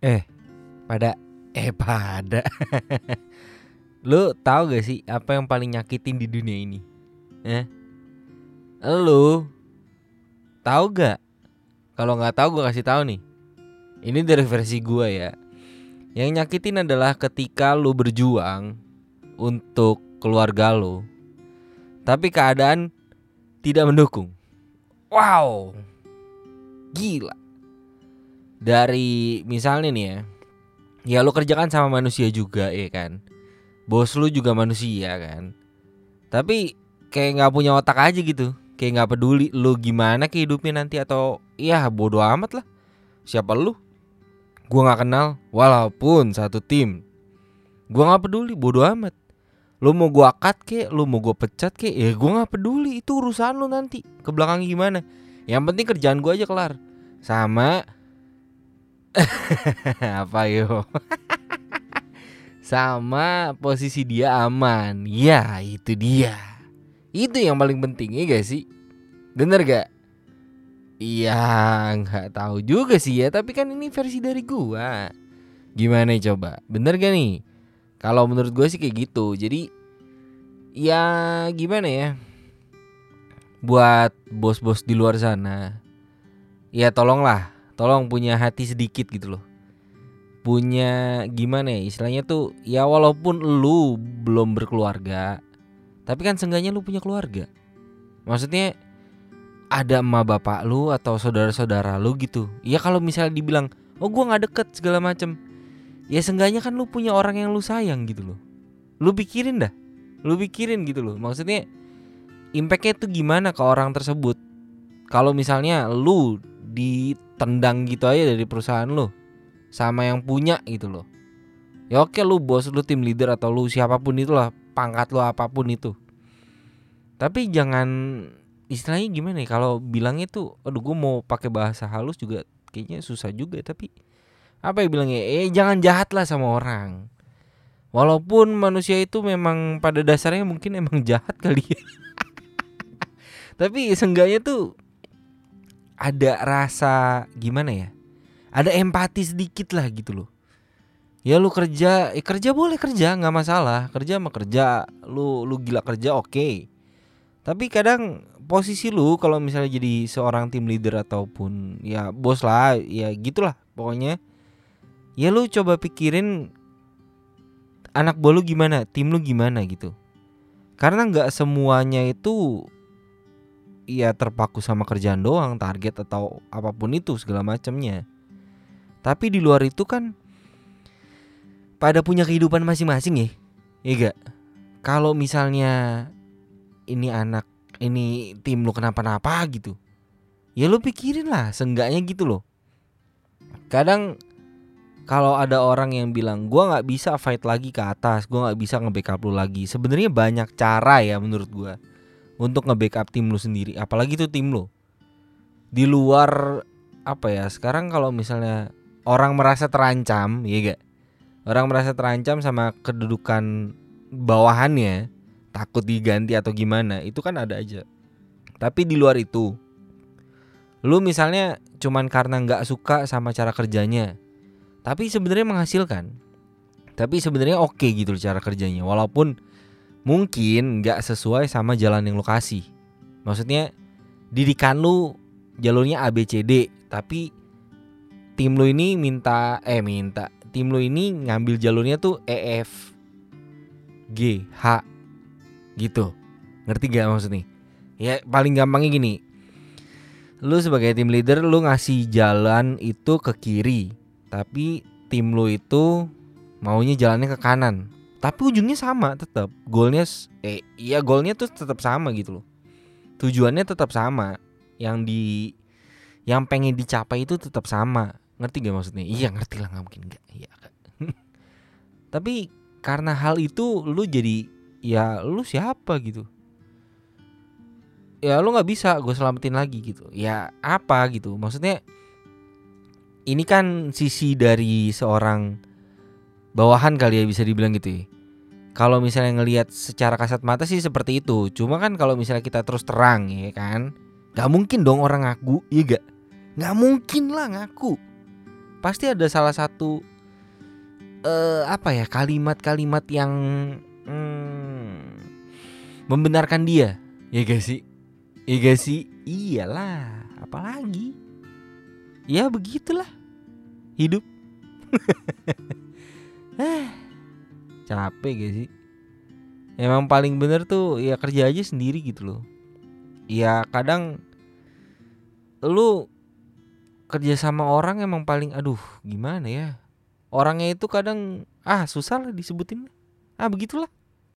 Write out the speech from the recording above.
Eh, pada eh pada. Lu tahu gak sih apa yang paling nyakitin di dunia ini? Eh? Lu tahu gak? Kalau nggak tahu gue kasih tahu nih. Ini dari versi gue ya. Yang nyakitin adalah ketika lu berjuang untuk keluarga lu, tapi keadaan tidak mendukung. Wow, gila. Dari misalnya nih ya, ya lu kerjakan sama manusia juga ya kan. Bos lu juga manusia kan. Tapi kayak nggak punya otak aja gitu. Kayak nggak peduli lu gimana kehidupnya nanti atau ya bodoh amat lah. Siapa lu? Gua nggak kenal walaupun satu tim. Gua nggak peduli bodoh amat. Lu mau gua cut kek, lu mau gua pecat kek, ya gua nggak peduli itu urusan lu nanti. Ke belakang gimana? Yang penting kerjaan gua aja kelar. Sama apa yo? Sama posisi dia aman. Ya, itu dia. Itu yang paling penting ya gak sih? Bener gak? Iya, nggak tahu juga sih ya. Tapi kan ini versi dari gua. Gimana coba? Bener gak nih? Kalau menurut gue sih kayak gitu. Jadi ya gimana ya? Buat bos-bos di luar sana, ya tolonglah, tolong punya hati sedikit gitu loh. Punya gimana ya? Istilahnya tuh ya walaupun lu belum berkeluarga, tapi kan seenggaknya lu punya keluarga. Maksudnya ada emak bapak lu atau saudara-saudara lu gitu. Ya kalau misalnya dibilang, "Oh, gua nggak deket segala macem Ya seenggaknya kan lu punya orang yang lu sayang gitu loh. Lu pikirin dah. Lu pikirin gitu loh. Maksudnya impactnya tuh gimana ke orang tersebut. Kalau misalnya lu ditendang gitu aja dari perusahaan lu sama yang punya gitu loh. Ya oke lu bos, lu tim leader atau lu siapa pun itulah, pangkat lu apa pun itu. Tapi jangan istilahnya gimana ya kalau bilangnya tuh aduh gue mau pakai bahasa halus juga kayaknya susah juga tapi apa ya bilangnya eh jangan jahat lah sama orang walaupun manusia itu memang pada dasarnya mungkin emang jahat kali ya tapi seenggaknya tuh ada rasa gimana ya ada empati sedikit lah gitu loh ya lu kerja eh kerja boleh kerja nggak masalah kerja mah kerja lu lu gila kerja oke okay. tapi kadang posisi lu kalau misalnya jadi seorang tim leader ataupun ya bos lah ya gitulah pokoknya ya lu coba pikirin anak bolu gimana, tim lu gimana gitu. Karena nggak semuanya itu ya terpaku sama kerjaan doang, target atau apa pun itu segala macamnya. Tapi di luar itu kan pada punya kehidupan masing-masing ya. Iya gak? Kalau misalnya ini anak ini tim lu kenapa-napa gitu. Ya lu pikirin lah, seenggaknya gitu loh. Kadang kalau ada orang yang bilang gua nggak bisa fight lagi ke atas, gua nggak bisa nge-backup lu lagi. Sebenarnya banyak cara ya menurut gua untuk nge-backup tim lu sendiri, apalagi itu tim lu. Di luar apa ya? Sekarang kalau misalnya orang merasa terancam, ya gak? Orang merasa terancam sama kedudukan bawahannya, takut diganti atau gimana, itu kan ada aja. Tapi di luar itu, lu misalnya cuman karena nggak suka sama cara kerjanya, tapi sebenarnya menghasilkan tapi sebenarnya oke gitu cara kerjanya walaupun mungkin nggak sesuai sama jalan yang lokasi maksudnya didikan lu jalurnya ABCD tapi tim lu ini minta eh minta tim lu ini ngambil jalurnya tuh EF G H gitu. Ngerti gak maksudnya? Ya paling gampangnya gini. Lu sebagai tim leader lu ngasih jalan itu ke kiri tapi tim lo itu maunya jalannya ke kanan tapi ujungnya sama tetap golnya eh iya golnya tuh tetap sama gitu loh. Tujuannya tetap sama. Yang di yang pengen dicapai itu tetap sama. Ngerti gak maksudnya? Iya ngerti lah nggak mungkin nggak. Iya tapi karena hal itu lu jadi ya lu siapa gitu? Ya lu nggak bisa gue selamatin lagi gitu. Ya apa gitu? Maksudnya ini kan sisi dari seorang bawahan kali ya bisa dibilang gitu ya. Kalau misalnya ngelihat secara kasat mata sih seperti itu. Cuma kan kalau misalnya kita terus terang ya kan, nggak mungkin dong orang ngaku, iya gak? Nggak mungkin lah ngaku. pasti ada salah satu eh apa ya kalimat-kalimat yang hmm, membenarkan dia ya gak sih ya gak sih iyalah apalagi ya begitulah hidup eh capek gak sih? Emang paling bener tuh ya kerja aja sendiri gitu loh. Ya kadang lu kerja sama orang emang paling aduh gimana ya? Orangnya itu kadang ah susah lah disebutin. Ah begitulah